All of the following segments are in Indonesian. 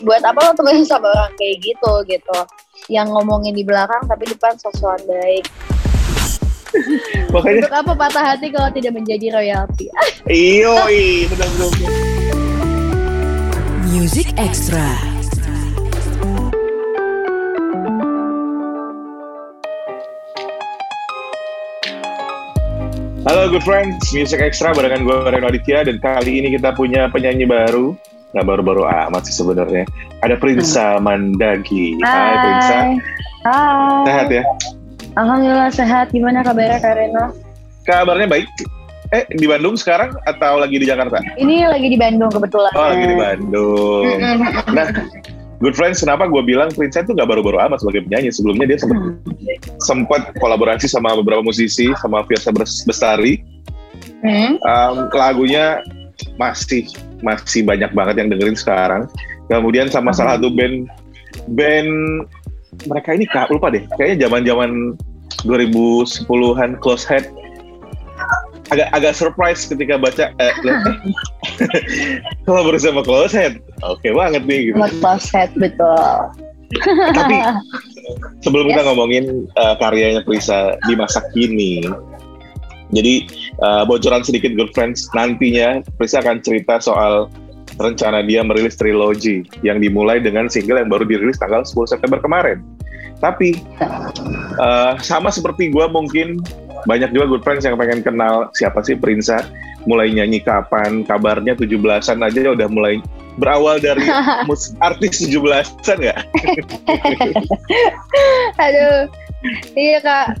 buat apa lo temenan sama orang kayak gitu gitu. Yang ngomongin di belakang tapi depan sosokan baik. Makanya untuk apa patah hati kalau tidak menjadi royalti? Iyo, benar benar. Music Extra. Halo good friends, Music Extra barengan gue Reno Aditya dan kali ini kita punya penyanyi baru nggak baru-baru amat sih sebenarnya. Ada Prinsa Mandagi. Hai Prinsa, Hai sehat ya? Alhamdulillah sehat gimana kabarnya Kak Reno Kabarnya baik. Eh di Bandung sekarang atau lagi di Jakarta? ini lagi di Bandung kebetulan Oh lagi di Bandung. Nah, good friends, kenapa gue bilang Prinsa itu nggak baru-baru amat sebagai penyanyi? Sebelumnya dia sempat sempat kolaborasi sama beberapa musisi, sama Bes- Bestari. Hmm. Um, lagunya masih masih banyak banget yang dengerin sekarang. Kemudian sama salah satu band band mereka ini kak lupa deh. Kayaknya zaman-zaman 2010-an Close Head agak agak surprise ketika baca eh, lihat, eh, kolaborasi sama Close Head. Oke banget nih gitu. Sama closet betul Tapi sebelum kita Yes. ngomongin uh, karyanya Prisa di masa kini, jadi uh, bocoran sedikit good friends nantinya Prisa akan cerita soal rencana dia merilis trilogi yang dimulai dengan single yang baru dirilis tanggal 10 September kemarin. Tapi uh, sama seperti gue mungkin banyak juga good friends yang pengen kenal siapa sih Prinsa, mulai nyanyi kapan, kabarnya 17-an aja udah mulai berawal dari mus- artis 17-an nggak? Aduh, iya kak.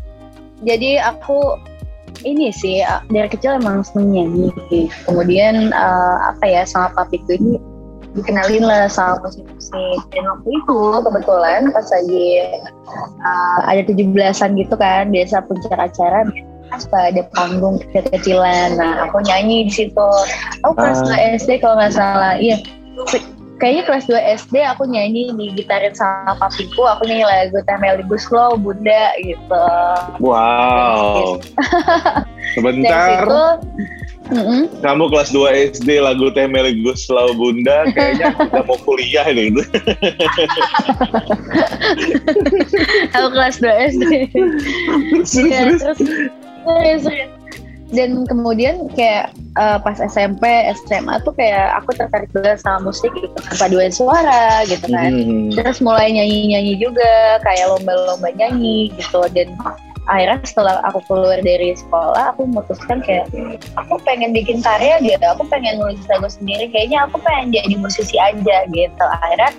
Jadi aku ini sih dari kecil emang seneng nyanyi. Kemudian eh, apa ya sama papiku ini dikenalin lah sama musik-musik. Dan waktu itu kebetulan pas lagi eh, ada 17-an gitu kan, biasa puncak acara suka ada panggung kecil-kecilan. Nah, aku nyanyi di situ. Aku kelas Ah. 2 SD kalau nggak salah. Iya. Kayaknya kelas 2 SD aku nyanyi di gitarin sama papiku, aku nyanyi lagu Temeligus Slow, Bunda gitu. Wow. Sebentar, situ, mm-mm. kamu kelas 2 SD lagu Teh Meligus Lau Bunda kayaknya udah mau kuliah ini gitu. aku kelas 2 SD. Serius, Iya, serius. terus serius, serius. Dan kemudian kayak eh, pas SMP SMA tuh kayak aku tertarik banget sama musik gitu paduan suara gitu kan. Hmm. terus mulai nyanyi nyanyi juga kayak lomba-lomba nyanyi gitu. Dan akhirnya setelah aku keluar dari sekolah aku memutuskan kayak aku pengen bikin karya gitu. Aku pengen nulis lagu sendiri. Kayaknya aku pengen jadi musisi aja gitu. Akhirnya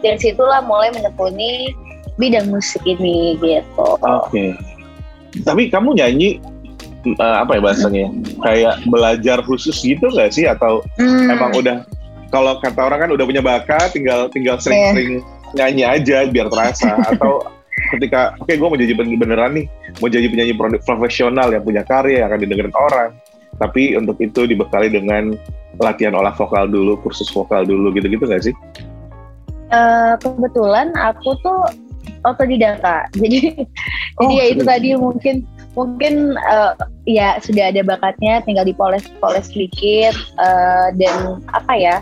dari situlah mulai menekuni bidang musik ini gitu. Oke. Tapi kamu nyanyi eh, apa ya bahasanya? Kayak belajar khusus gitu nggak sih atau Hmm. emang udah kalau kata orang kan udah punya bakat tinggal tinggal sering-sering nyanyi aja biar terasa atau ketika oke gue mau jadi ben- beneran nih mau jadi penyanyi pro- profesional yang punya karya yang akan didengerin orang tapi untuk itu dibekali dengan latihan olah vokal dulu kursus vokal dulu gitu-gitu nggak sih? Eh, kebetulan aku tuh otodidak kak jadi Oh, jadi ya itu tadi mungkin mungkin eh, ya sudah ada bakatnya tinggal dipoles-poles sedikit eh, dan apa ya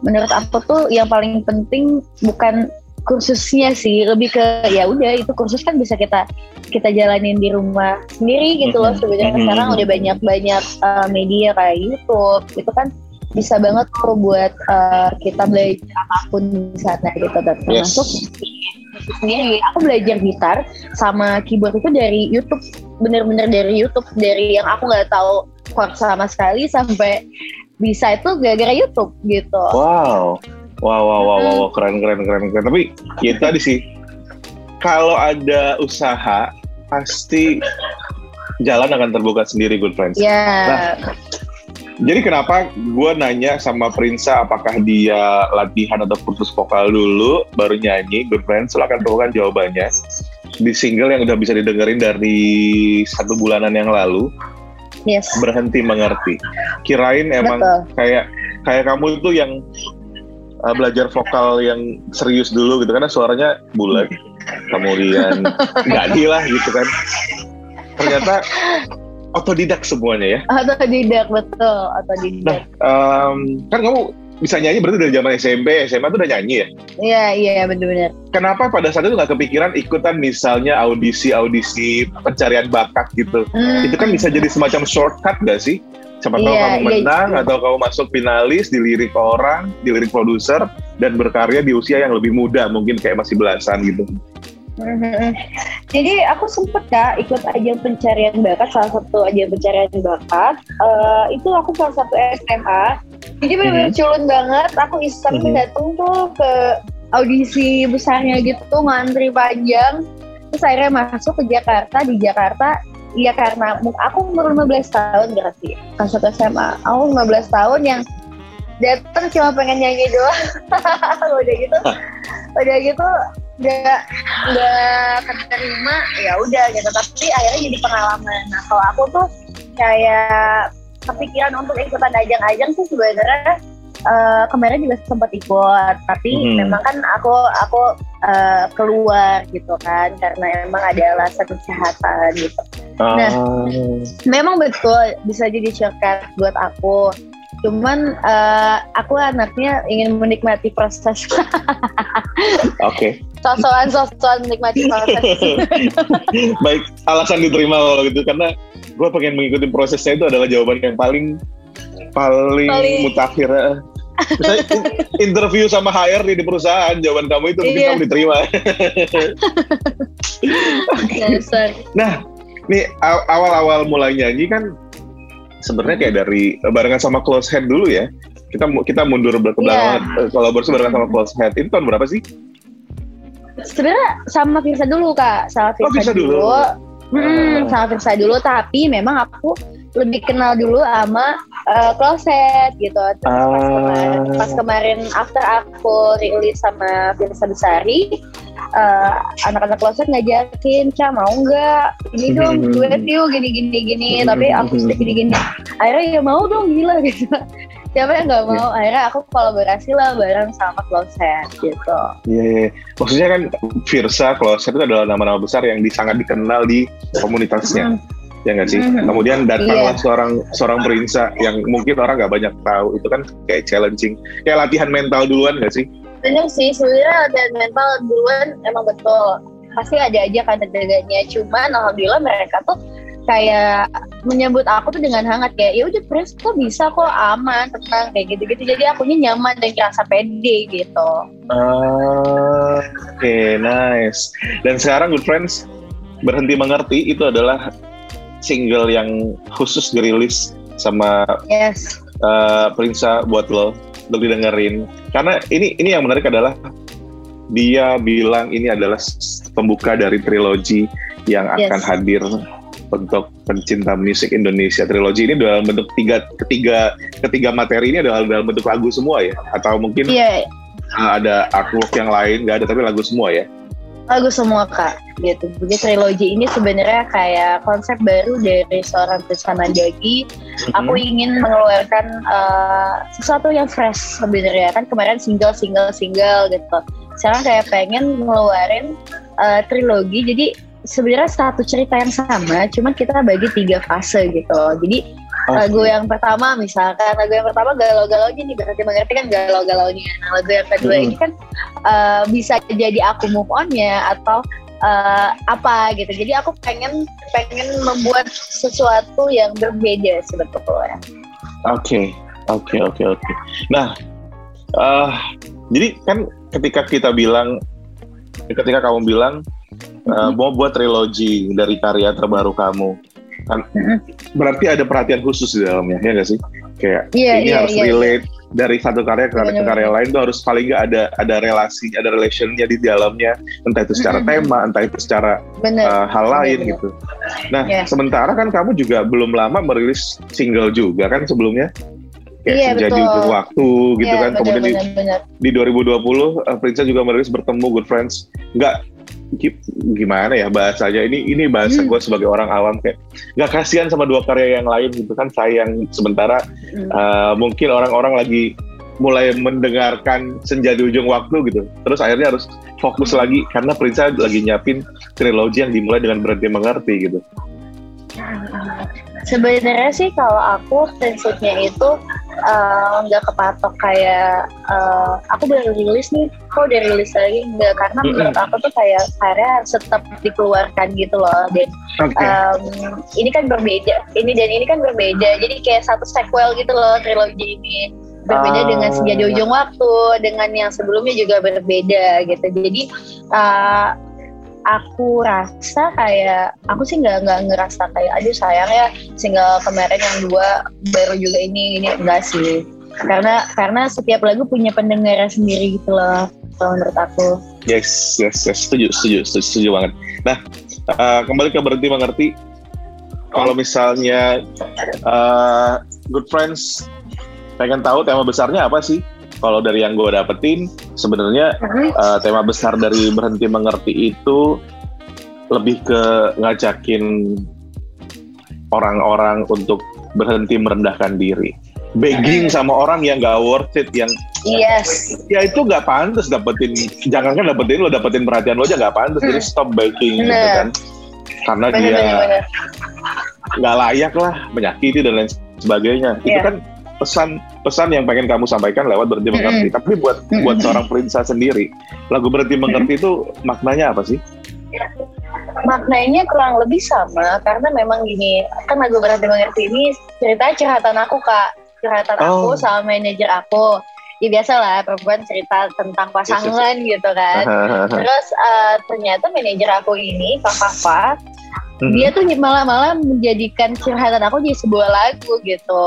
menurut aku tuh yang paling penting bukan kursusnya sih lebih ke ya udah itu kursus kan bisa kita kita jalanin di rumah sendiri gitu loh. Sebenarnya Mhm. sekarang udah banyak banyak eh, media kayak YouTube itu kan bisa banget tuh buat eh, kita belajar apa pun di sana gitu. Yes. termasuk musik sendiri. Aku belajar gitar sama keyboard itu dari YouTube bener-bener dari YouTube dari yang aku nggak tahu chord sama sekali sampai bisa itu gara-gara YouTube gitu. Wow, wow, wow, wow, wow, keren, keren, keren, keren. Tapi ya tadi sih, kalau ada usaha pasti jalan akan terbuka sendiri, good friends. ya. Nah, Jadi kenapa gue nanya sama Prinsa apakah dia latihan atau kursus vokal dulu baru nyanyi, good friends, lo akan temukan jawabannya di single yang udah bisa didengerin dari satu bulanan yang lalu, yes. Berhenti mengerti. Kirain emang betul. kayak kayak kamu itu yang uh, belajar vokal yang serius dulu gitu karena suaranya bulat kemudian gadi lah gitu kan. Ternyata otodidak semuanya ya. Otodidak betul otodidak. Nah em, kan kamu bisa nyanyi berarti dari zaman SMP, SMA tuh udah nyanyi ya? Iya, iya benar-benar. Kenapa pada saat itu nggak kepikiran ikutan misalnya audisi-audisi pencarian bakat gitu? Hmm. Itu kan bisa jadi semacam shortcut gak sih? Siapa tahu yeah, kamu iya, menang yeah, atau kamu masuk finalis, dilirik orang, dilirik produser, dan berkarya di usia yang lebih muda, mungkin kayak masih belasan gitu. Mm-hmm. Jadi aku sempet kak ikut ajang pencarian bakat, salah satu ajang pencarian bakat. Uh, itu aku salah satu SMA. Jadi benar-benar mm-hmm. culun banget. Aku iseng mm-hmm. datang tuh ke audisi besarnya gitu, ngantri panjang. Terus akhirnya masuk ke Jakarta. Di Jakarta, ya karena aku umur 15 tahun berarti. Kan satu SMA. Aku 15 tahun yang datang cuma pengen nyanyi doang. udah gitu, udah gitu nggak nggak keterima ya udah gitu. Tapi akhirnya jadi pengalaman. Nah kalau aku tuh kayak kepikiran untuk ikutan ajang-ajang sih sebenarnya uh, kemarin juga sempat ikut. Tapi hmm. memang kan aku aku uh, keluar gitu kan karena emang ada alasan kesehatan gitu. Oh. nah memang betul bisa jadi shortcut buat aku cuman uh, aku anaknya ingin menikmati proses. Oke. okay. Sosokan sosokan menikmati proses. Baik, alasan diterima kalau gitu karena gue pengen mengikuti prosesnya itu adalah jawaban yang paling paling, paling... mutakhir. Misalnya interview sama HR di perusahaan, jawaban kamu itu mungkin iya. kamu diterima. nah, nih awal-awal mulai nyanyi kan sebenarnya kayak dari barengan sama close head dulu ya. Kita kita mundur ke belakang yeah. kolaborasi barengan sama close head. Itu tahun berapa sih? Sebenarnya sama Firsa dulu kak, sama Firsa, oh, Firsa dulu. dulu. Hmm, sama Firsa dulu, tapi memang aku lebih kenal dulu sama uh, Closet gitu. Terus pas, ah. kemarin, pas kemarin after aku rilis sama Firsa Besari, uh, anak-anak Closet ngajakin, Ca mau nggak? Ini dong, duet yuk, gini gini gini. Tapi aku sedikit gini gini. Akhirnya ya mau dong, gila gitu. Siapa yang nggak mau? Akhirnya aku kolaborasi lah bareng sama Closet gitu. Iya, yeah, yeah. maksudnya kan Firsa Closet itu adalah nama-nama besar yang sangat dikenal di komunitasnya. Ya nggak sih? Mm-hmm. Kemudian datanglah yeah. seorang seorang perinsa yang mungkin orang nggak banyak tahu itu kan kayak challenging, kayak latihan mental duluan nggak sih? Benar sih, sebenarnya latihan mental duluan emang betul. Pasti ada aja kan teganya, cuman alhamdulillah mereka tuh kayak menyambut aku tuh dengan hangat kayak ya udah pres kok bisa kok aman tenang kayak gitu-gitu jadi akunya nyaman dan kerasa pede gitu. Uh, Oke okay, nice. Dan sekarang good friends berhenti mengerti itu adalah single yang khusus dirilis sama yes. uh, Prinsa buat lo untuk didengerin. Karena ini ini yang menarik adalah dia bilang ini adalah pembuka dari trilogi yang akan yes. hadir untuk pencinta musik Indonesia. Trilogi ini dalam bentuk tiga ketiga ketiga materi ini adalah dalam bentuk lagu semua ya, atau mungkin yeah. ada artwork yang lain nggak ada tapi lagu semua ya lagu semua kak. Gitu. Jadi trilogi ini sebenarnya kayak konsep baru dari seorang Tristan Jagi mm-hmm. aku ingin mengeluarkan uh, sesuatu yang fresh sebenarnya. Kan kemarin single single single gitu. Sekarang kayak pengen ngeluarin uh, trilogi. Jadi sebenarnya satu cerita yang sama cuman kita bagi tiga fase gitu. Jadi Okay. Lagu yang pertama misalkan lagu yang pertama galau-galaunya nih berarti mengerti kan galau-galaunya. Nah lagu yang kedua hmm. ini kan uh, bisa jadi aku move onnya atau uh, apa gitu. Jadi aku pengen pengen membuat sesuatu yang berbeda sebetulnya. Oke, okay. oke, okay, oke, okay, oke. Okay. Nah, uh, jadi kan ketika kita bilang, ketika kamu bilang uh, mau buat trilogi dari karya terbaru kamu, berarti ada perhatian khusus di dalamnya ya nggak sih kayak yeah, ini yeah, harus yeah, relate yeah. dari satu karya ke, ke karya lain tuh harus paling nggak ada ada relasi ada relationnya di dalamnya entah itu secara mm-hmm. tema entah itu secara uh, hal lain bener. gitu nah yeah. sementara kan kamu juga belum lama merilis single juga kan sebelumnya kayak iya, jadi ujung waktu gitu yeah, kan bener, kemudian bener, di, bener. di 2020 uh, Prince juga merilis bertemu Good Friends nggak gimana ya bahasanya ini ini bahasa hmm. gue sebagai orang awam kayak nggak kasihan sama dua karya yang lain gitu kan sayang sementara hmm. uh, mungkin orang-orang lagi mulai mendengarkan senja di ujung waktu gitu terus akhirnya harus fokus hmm. lagi karena Prince lagi nyiapin trilogi yang dimulai dengan berhenti mengerti gitu sebenarnya sih kalau aku prinsipnya itu uh, nggak uh, kepatok kayak uh, aku udah rilis nih kok udah rilis lagi enggak karena mm -hmm. menurut aku tuh kayak karya harus tetap dikeluarkan gitu loh dan okay. um, ini kan berbeda ini dan ini kan berbeda jadi kayak satu sequel gitu loh trilogi ini. Berbeda uh, dengan senja di ujung waktu dengan yang sebelumnya juga berbeda gitu. Jadi uh, aku rasa kayak aku sih nggak nggak ngerasa kayak aduh sayang ya single kemarin yang dua baru juga ini ini. Enggak sih. Karena karena setiap lagu punya pendengar sendiri gitu loh kalau menurut aku. Yes yes yes. Setuju setuju setuju, setuju banget. Nah uh, kembali ke berhenti mengerti. Kalau misalnya uh, good friends pengen tahu tema besarnya apa sih? Kalau dari yang gue dapetin sebenarnya uh, tema besar dari berhenti mengerti itu lebih ke ngajakin orang-orang untuk berhenti merendahkan diri begging sama orang yang gak worth it yang yes ya itu gak pantas dapetin jangan kan dapetin lo dapetin perhatian lo aja gak pantas jadi stop begging gitu kan karena bener, dia nggak layak lah menyakiti dan lain sebagainya yeah. itu iya. kan pesan pesan yang pengen kamu sampaikan lewat berhenti mengerti. Mm -hmm. Tapi buat mm -hmm. buat seorang Prinsa sendiri, lagu berhenti mengerti itu maknanya apa sih? Maknanya kurang lebih sama karena memang gini, kan lagu berhenti mengerti ini cerita curhatan aku kak, curhatan oh. aku sama manajer aku. Ya biasa lah perempuan cerita tentang pasangan yes, yes. gitu kan. Terus uh, ternyata manajer aku ini Kak Kafa, hmm. dia tuh malah-malah menjadikan curhatan aku jadi sebuah lagu gitu.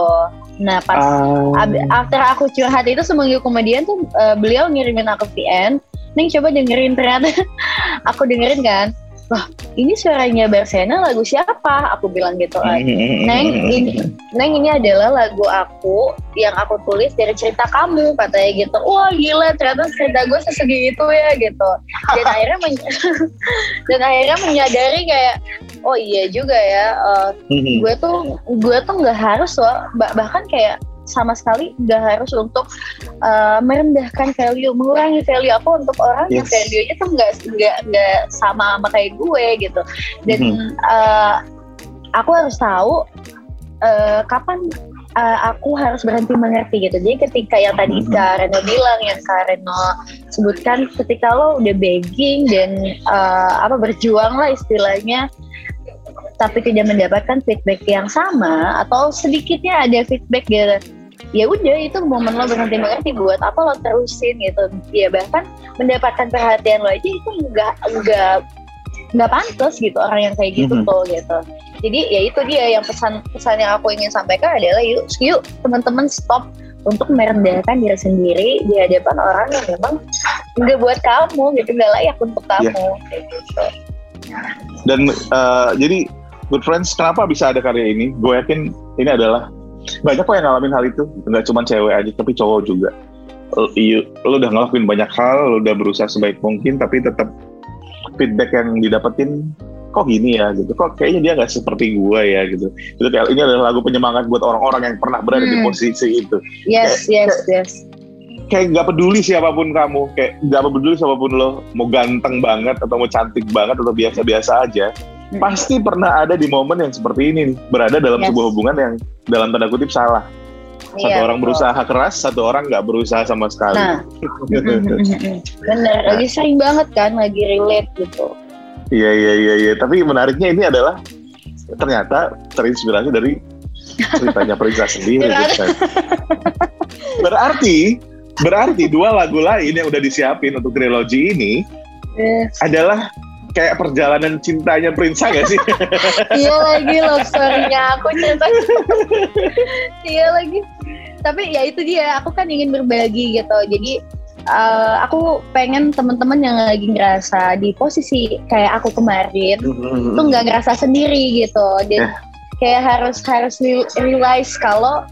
Nah pas uh... after aku curhat itu seminggu kemudian tuh uh, beliau ngirimin aku VN, Neng coba dengerin ternyata aku dengerin kan, wah ini suaranya Barsena lagu siapa? Aku bilang gitu kan. Neng ini, Neng ini adalah lagu aku yang aku tulis dari cerita kamu katanya gitu. Wah gila ternyata cerita gue sesegi itu ya gitu. Dan akhirnya men dan akhirnya menyadari kayak oh iya juga ya. Uh, gue tuh gue tuh nggak harus loh bahkan kayak sama sekali nggak harus untuk uh, merendahkan value, mengurangi value aku untuk orang yes. yang value-nya tuh nggak nggak nggak sama sama kayak gue gitu. Dan mm-hmm. uh, aku harus tahu uh, kapan uh, aku harus berhenti mengerti gitu. Jadi ketika yang tadi mm-hmm. Kak Reno bilang, yang Kak Reno sebutkan, ketika lo udah begging dan uh, apa berjuang lah istilahnya tapi tidak mendapatkan feedback yang sama atau sedikitnya ada feedback gitu ya udah itu momen lo berhenti mengerti buat apa lo terusin gitu ya bahkan mendapatkan perhatian lo aja itu enggak enggak nggak pantas gitu orang yang kayak gitu mm -hmm. tuh gitu jadi ya itu dia yang pesan pesan yang aku ingin sampaikan adalah yuk yuk teman-teman stop untuk merendahkan diri sendiri di hadapan orang yang memang nggak buat kamu gitu nggak layak untuk iya. kamu yeah. gitu dan uh, jadi Good Friends kenapa bisa ada karya ini? Gue yakin ini adalah banyak kok yang ngalamin hal itu, nggak cuma cewek aja tapi cowok juga. Lo, lo udah ngelakuin banyak hal, lo udah berusaha sebaik mungkin, tapi tetap feedback yang didapetin kok gini ya gitu. Kok kayaknya dia nggak seperti gue ya gitu. Itu kayak ini adalah lagu penyemangat buat orang-orang yang pernah berada hmm. di posisi itu. Yes kayak, yes yes. kayak nggak peduli siapa pun kamu kayak nggak peduli siapa pun lo mau ganteng banget atau mau cantik banget atau biasa-biasa aja pasti pernah ada di momen yang seperti ini nih, berada dalam yes. sebuah hubungan yang dalam tanda kutip salah. Satu iya, orang berusaha keras, satu orang nggak berusaha sama sekali. Nah, bener. Lagi sering banget kan, lagi relate gitu. Iya iya iya iya. Tapi menariknya ini adalah ternyata terinspirasi dari ceritanya Prinsa sendiri. gitu kan. Berarti berarti dua lagu lain yang udah disiapin untuk trilogi ini yes. adalah kayak perjalanan cintanya Prinsa gak sih? iya lagi love story-nya aku cerita. iya lagi. Tapi ya itu dia, aku kan ingin berbagi gitu. Jadi uh, aku pengen teman-teman yang lagi ngerasa di posisi kayak aku kemarin mm-hmm. tuh nggak ngerasa sendiri gitu. Dan eh. kayak harus harus realize kalau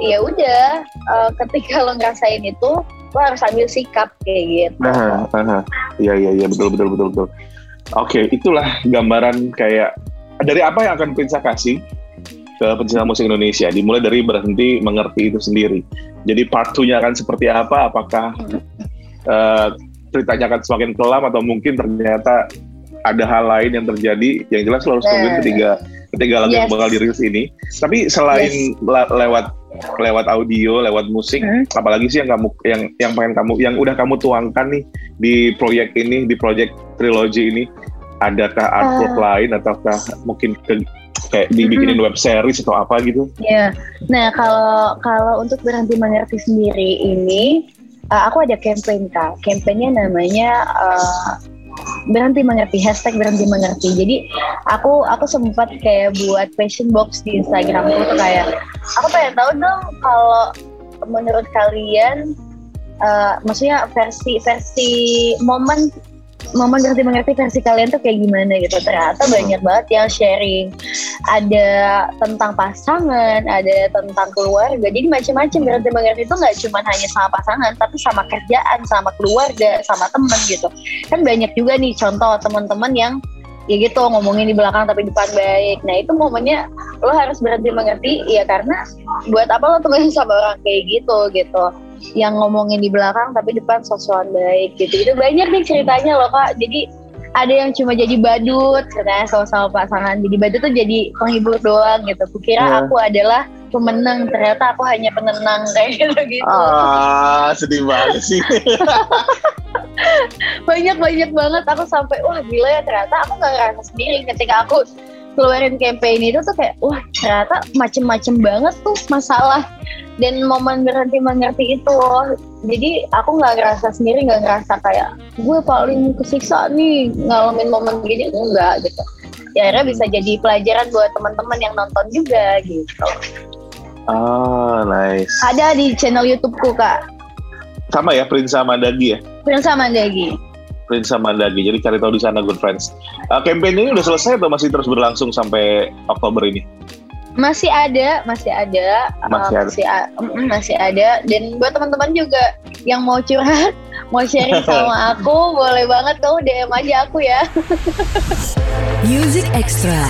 ya udah uh, ketika lo ngerasain itu lo harus ambil sikap kayak gitu. Nah, nah, iya iya iya betul betul betul betul. Oke, okay, itulah gambaran kayak dari apa yang akan Prinsa kasih ke pencinta musik Indonesia. Dimulai dari berhenti mengerti itu sendiri. Jadi part 2-nya akan seperti apa? Apakah uh, ceritanya akan semakin kelam atau mungkin ternyata ada hal lain yang terjadi? Yang jelas lo harus tungguin ketiga ketiga lagu yes. yang bakal dirilis ini. Tapi selain yes. lewat lewat audio, lewat musik, hmm. apalagi sih yang kamu yang yang pengen kamu yang udah kamu tuangkan nih di proyek ini, di proyek trilogi ini, adakah artwork uh. lain ataukah mungkin ke, kayak dibikinin hmm. web series atau apa gitu? Iya. Yeah. Nah, kalau kalau untuk berhenti mengerti sendiri ini uh, aku ada campaign kak. Campaignnya namanya uh, berhenti mengerti hashtag berhenti mengerti. Jadi aku aku sempat kayak buat passion box di Instagram aku tuh kayak aku pengen tahu dong kalau menurut kalian uh, maksudnya versi versi momen momen berarti mengerti versi kalian tuh kayak gimana gitu. Ternyata banyak banget yang sharing. Ada tentang pasangan ada tentang keluarga. Jadi macam-macam berarti mengerti itu nggak cuma hanya sama pasangan tapi sama kerjaan sama keluarga sama temen gitu. Kan banyak juga nih contoh teman-teman yang ya gitu ngomongin di belakang tapi depan baik. Nah itu momennya lo harus berhenti mengerti ya karena buat apa lo temenan sama orang kayak gitu gitu yang ngomongin di belakang tapi depan sosokan baik gitu. Itu banyak nih ceritanya loh kak. Jadi ada yang cuma jadi badut katanya sama-sama pasangan. Jadi badut tuh jadi penghibur doang gitu. Kukira yeah. aku adalah pemenang. Ternyata aku hanya penenang kayak gitu gitu. Ah sedih banget sih. Banyak banyak banget. Aku sampai wah gila ya ternyata aku nggak ngerasa sendiri ketika aku keluarin campaign itu tuh kayak wah ternyata macem-macem banget tuh masalah. Dan momen berhenti mengerti itu loh. Jadi aku nggak ngerasa sendiri nggak ngerasa kayak gue paling kesiksa nih ngalamin momen gini. Enggak gitu. Ya akhirnya bisa jadi pelajaran buat teman-teman yang nonton juga gitu. Oh nice. Ada di channel YouTubeku kak. Sama ya Prince Mandagi ya? Prince Mandagi Prince Mandagi jadi cari tahu di sana good friends uh, campaign ini udah selesai atau masih terus berlangsung sampai Oktober ini masih ada, masih ada, masih uh, ada, masih, uh, masih ada. Dan buat teman-teman juga yang mau curhat, mau sharing sama aku, boleh banget kamu DM aja aku ya. Music Extra.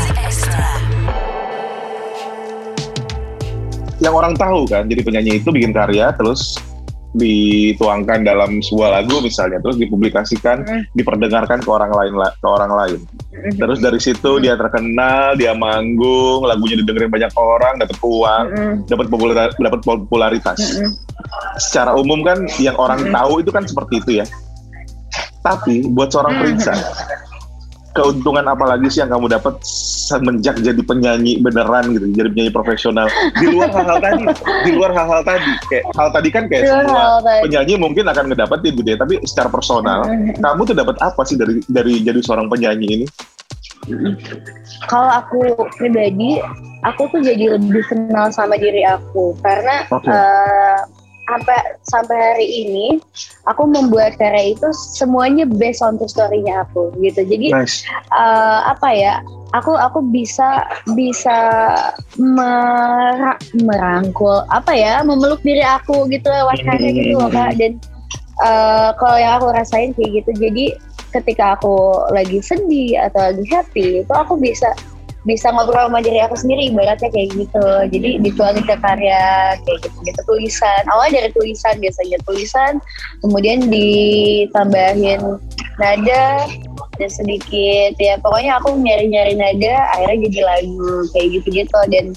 Yang orang tahu kan, jadi penyanyi itu bikin karya, terus dituangkan dalam sebuah lagu misalnya terus dipublikasikan mm. diperdengarkan ke orang lain ke orang lain mm. terus dari situ dia terkenal dia manggung lagunya didengerin banyak orang dapat uang mm. dapat popularitas dapat popularitas secara umum kan yang orang tahu itu kan seperti itu ya tapi buat seorang mm. Keuntungan apa lagi sih yang kamu dapat semenjak jadi penyanyi beneran gitu, jadi penyanyi profesional? Di luar hal-hal tadi, di luar hal-hal tadi, kayak hal tadi kan kayak semua penyanyi mungkin akan ngedapetin gitu ya, tapi secara personal, kamu tuh dapat apa sih dari dari jadi seorang penyanyi ini? Kalau aku pribadi, aku tuh jadi lebih kenal sama diri aku. Karena okay. uh, eh, sampai sampai hari ini aku membuat karya itu semuanya based on the story-nya aku gitu. Jadi nice. uh, apa ya? Aku aku bisa bisa mer merangkul apa ya? memeluk diri aku gitu lewat karya gitu loh Kak dan uh, kalau yang aku rasain kayak gitu. Jadi ketika aku lagi sedih atau lagi happy itu aku bisa bisa ngobrol sama diri aku sendiri ibaratnya kayak gitu. Jadi dituangin ke karya kayak gitu gitu tulisan. Awalnya dari tulisan biasanya tulisan. Kemudian ditambahin nada dan sedikit ya pokoknya aku nyari-nyari nada akhirnya jadi lagu kayak gitu gitu dan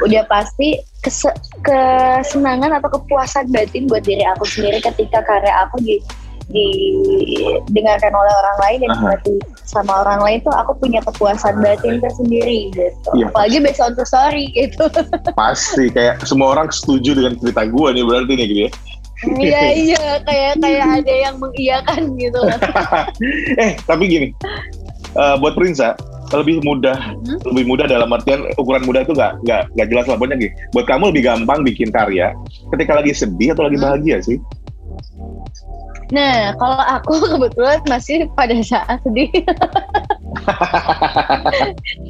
udah pasti kes kesenangan atau kepuasan batin buat diri aku sendiri ketika karya aku di didengarkan oleh orang lain dan dinikmati sama orang lain tuh aku punya kepuasan batin tersendiri gitu. Iya, Apalagi based on the story gitu. Pasti kayak semua orang setuju dengan cerita gue nih berarti nih gitu ya. iya iya kayak kayak ada yang mengiyakan gitu. eh tapi gini, uh, buat Prinsa lebih mudah hmm? lebih mudah dalam artian ukuran mudah itu nggak nggak nggak jelas lah pokoknya gitu. Buat kamu lebih gampang bikin karya ketika lagi sedih atau lagi hmm? bahagia sih? Nah, kalau aku kebetulan masih pada saat sedih.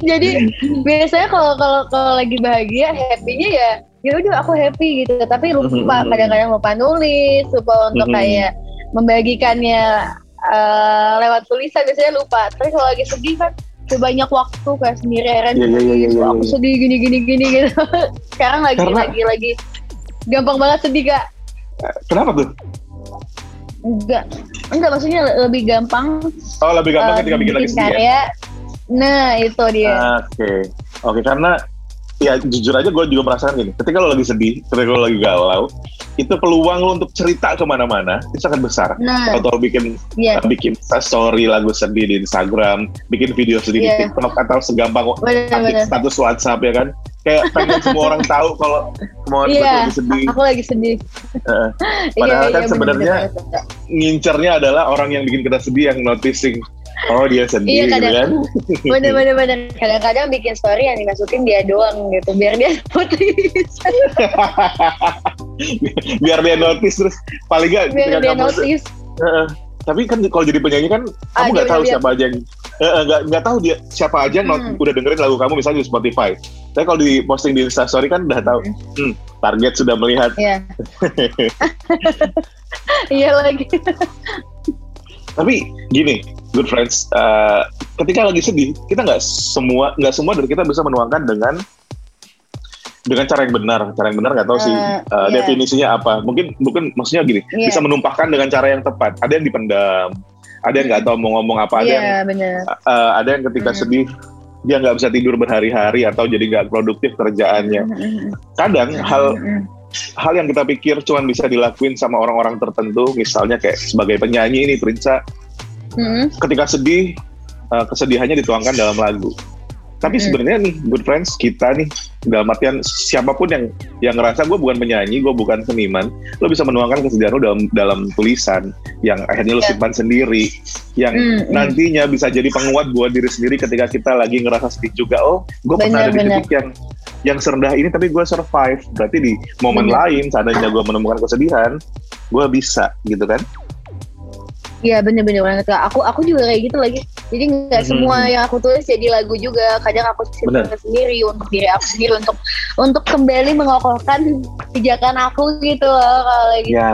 Jadi biasanya kalau kalau kalau lagi bahagia, happy-nya ya ya udah aku happy gitu. Tapi lupa mm-hmm. kadang-kadang lupa nulis, lupa untuk mm-hmm. kayak membagikannya uh, lewat tulisan biasanya lupa. Tapi kalau lagi sedih kan banyak waktu kayak sendirian yeah, yeah, yeah, yeah, yeah, aku sedih gini gini gini gitu. Sekarang lagi Karena... lagi lagi gampang banget sedih kak. Kenapa tuh? Enggak enggak maksudnya lebih gampang oh lebih gampang uh, ketika bikin lagi karya ya? nah itu dia oke okay. oke okay, karena ya jujur aja gue juga merasakan gini ketika lo lagi sedih ketika lo lagi galau itu peluang lo untuk cerita ke mana-mana itu sangat besar Nah, atau bikin iya. bikin story lagu sedih di Instagram bikin video sedih Iya. di TikTok atau segampang ketik Benar-benar. status WhatsApp ya kan kayak pengen semua orang tahu kalau mau Iya. lagi sedih Aku lagi sedih. Iya, Padahal iya, kan bener, sebenarnya ngincernya adalah orang yang bikin kita sedih yang noticing oh dia sedih Iya, gitu kadang- kan bener bener bener kadang-kadang bikin story yang dimasukin dia doang gitu biar dia notice biar dia notice terus paling gak biar dia kamu notice Heeh. tapi kan kalau jadi penyanyi kan Ah, kamu nggak tahu siapa aja yang nggak nggak tahu dia siapa aja not- Hmm. udah dengerin lagu kamu misalnya di Spotify tapi kalau di posting di Instastory kan udah tahu hmm, target sudah melihat Iya. iya lagi tapi gini good friends eh, ketika lagi sedih kita nggak semua nggak semua dari kita bisa menuangkan dengan dengan cara yang benar cara yang benar nggak tahu sih Eh, eh, iya. definisinya apa mungkin mungkin maksudnya gini Iya. bisa menumpahkan dengan cara yang tepat ada yang dipendam ada yang nggak tahu mau ngomong apa ada yang iya bener eh, ada yang ketika Hmm. sedih dia nggak bisa tidur berhari-hari atau jadi nggak produktif kerjaannya. Kadang hal hal yang kita pikir cuma bisa dilakuin sama orang-orang tertentu misalnya kayak sebagai penyanyi ini Prinsa Mm-mm. ketika sedih eh, kesedihannya dituangkan dalam lagu tapi Mm. sebenarnya nih good friends kita nih dalam artian siapa pun yang yang ngerasa gue bukan penyanyi gue bukan seniman lo bisa menuangkan kesedihan lo dalam dalam tulisan yang akhirnya lo Iya. simpan sendiri yang Mm, mm. nantinya bisa jadi penguat buat diri sendiri ketika kita lagi ngerasa sedih juga oh gue pernah ada di titik yang yang serendah ini tapi gue survive berarti di momen Benar. lain seandainya gue menemukan kesedihan gue bisa gitu kan Iya bener-bener banget kak. Aku aku juga kayak gitu lagi. Jadi nggak Mhm. semua yang aku tulis jadi lagu juga. Kadang aku simpan sendiri untuk diri aku sendiri untuk untuk kembali mengokohkan pijakan aku gitu loh kalau lagi. ya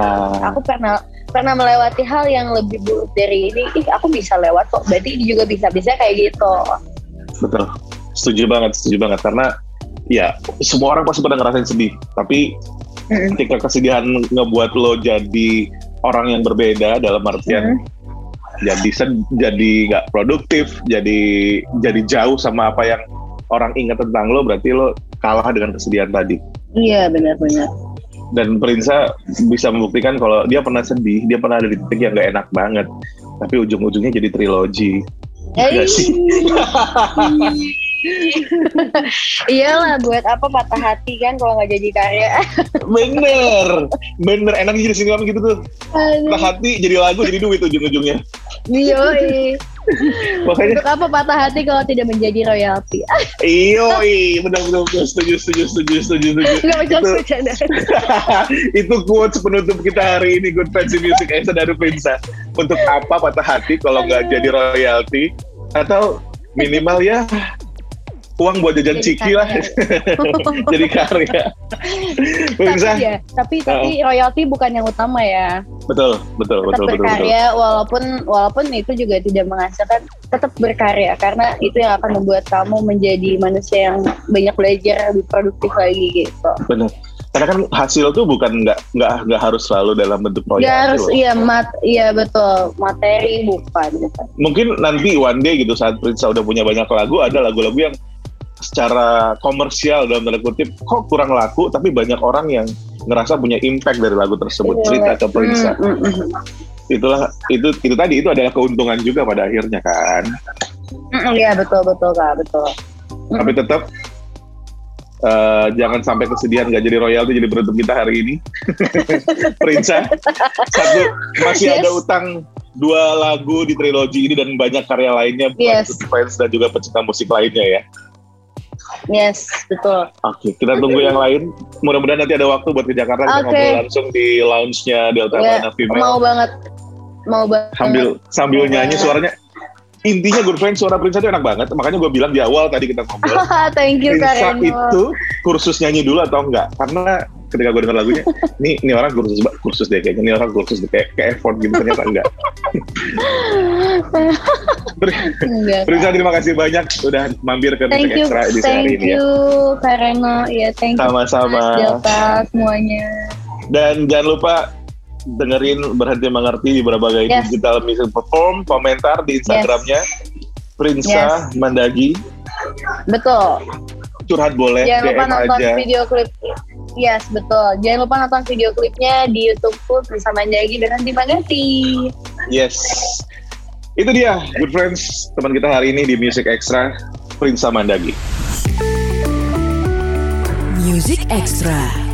Aku pernah pernah melewati hal yang lebih buruk dari ini. Ih aku bisa lewat kok. Berarti ini juga bisa bisa kayak gitu. betul setuju banget setuju banget karena ya semua orang pasti pernah ngerasain sedih tapi Mm-mm. ketika kesedihan ngebuat lo jadi orang yang berbeda dalam artian Mm. jadi sed- jadi nggak produktif jadi jadi jauh sama apa yang orang ingat tentang lo berarti lo kalah dengan kesedihan tadi Iya benar-benar. dan Prinsa bisa membuktikan kalau dia pernah sedih dia pernah ada di titik yang nggak enak banget tapi ujung-ujungnya jadi trilogi Eh, Iya sih. Iyalah buat apa patah hati kan kalau nggak jadi karya. bener bener enak jadi singgung gitu tuh Aduh. patah hati jadi lagu jadi duit ujung-ujungnya Yoi. makanya Untuk apa patah hati kalau tidak menjadi royalti? iyo bener bener bener setuju setuju setuju setuju setuju Enggak macam Itu- bercanda. itu quotes penutup kita hari ini Good Fancy Music Esa dari Prinsa untuk apa patah hati kalau nggak jadi royalti atau minimal ya uang buat jajan Jadi ciki lah jadi karya tapi ya, tapi tapi royalti bukan yang utama ya. betul betul Tetap betul betul betul berkarya walaupun walaupun itu juga tidak menghasilkan tetap berkarya karena itu yang akan membuat kamu menjadi manusia yang banyak belajar lebih produktif lagi gitu. benar karena kan hasil tuh bukan nggak nggak nggak harus selalu dalam bentuk Nggak royalti harus loh. iya mat iya betul materi bukan. bukan. mungkin nanti one day gitu saat Prinsa udah punya banyak lagu ada lagu-lagu yang secara komersial dalam tanda kutip kok kurang laku tapi banyak orang yang ngerasa punya impact dari lagu tersebut Iya. cerita ke Prinsa Mm, mm, mm. itulah itu itu tadi itu adalah keuntungan juga pada akhirnya kan Mm, Iya betul betul kak betul. tapi tetap eh, jangan sampai kesedihan nggak jadi royalti jadi beruntung kita hari ini Prinsa satu masih Yes. ada utang dua lagu di trilogi ini dan banyak karya lainnya buat Yes. fans dan juga pecinta musik lainnya ya Yes betul. Oke, kita tunggu yang lain. Mudah-mudahan nanti ada waktu buat ke Jakarta kita Oke. ngobrol langsung di lounge-nya Delta Ya, Mana Female mau banget mau banget. sambil sambil Mau nyanyi banget. suaranya. Intinya good friend suara Prinsa itu enak banget. Makanya gue bilang di awal tadi kita ngobrol. Thank you Prinsa Kak Reno. itu kursus nyanyi dulu atau enggak? Karena ketika gue dengar lagunya, nih ini orang kursus kursus deh kayaknya, ini orang kursus deh kayak, kayak effort gitu ternyata enggak. Prinsa terima kasih banyak udah mampir ke Thank Music you, Extra hari thank ini ya. you Kak Reno. Ya thank you Sama-sama. Mas Delta semuanya. Dan jangan lupa dengerin berhenti mengerti di berbagai Yes. digital music platform, komentar di Instagramnya Prinsa Yes. Mandagi. Betul. curhat boleh Jangan lupa nonton aja. video klip. Yes, betul. Jangan lupa nonton video klipnya di YouTubeku bersama Jagi dan Nanti Magati. Yes. Itu dia, good friends, teman kita hari ini di Music Extra, Prince Mandagi. Music Extra.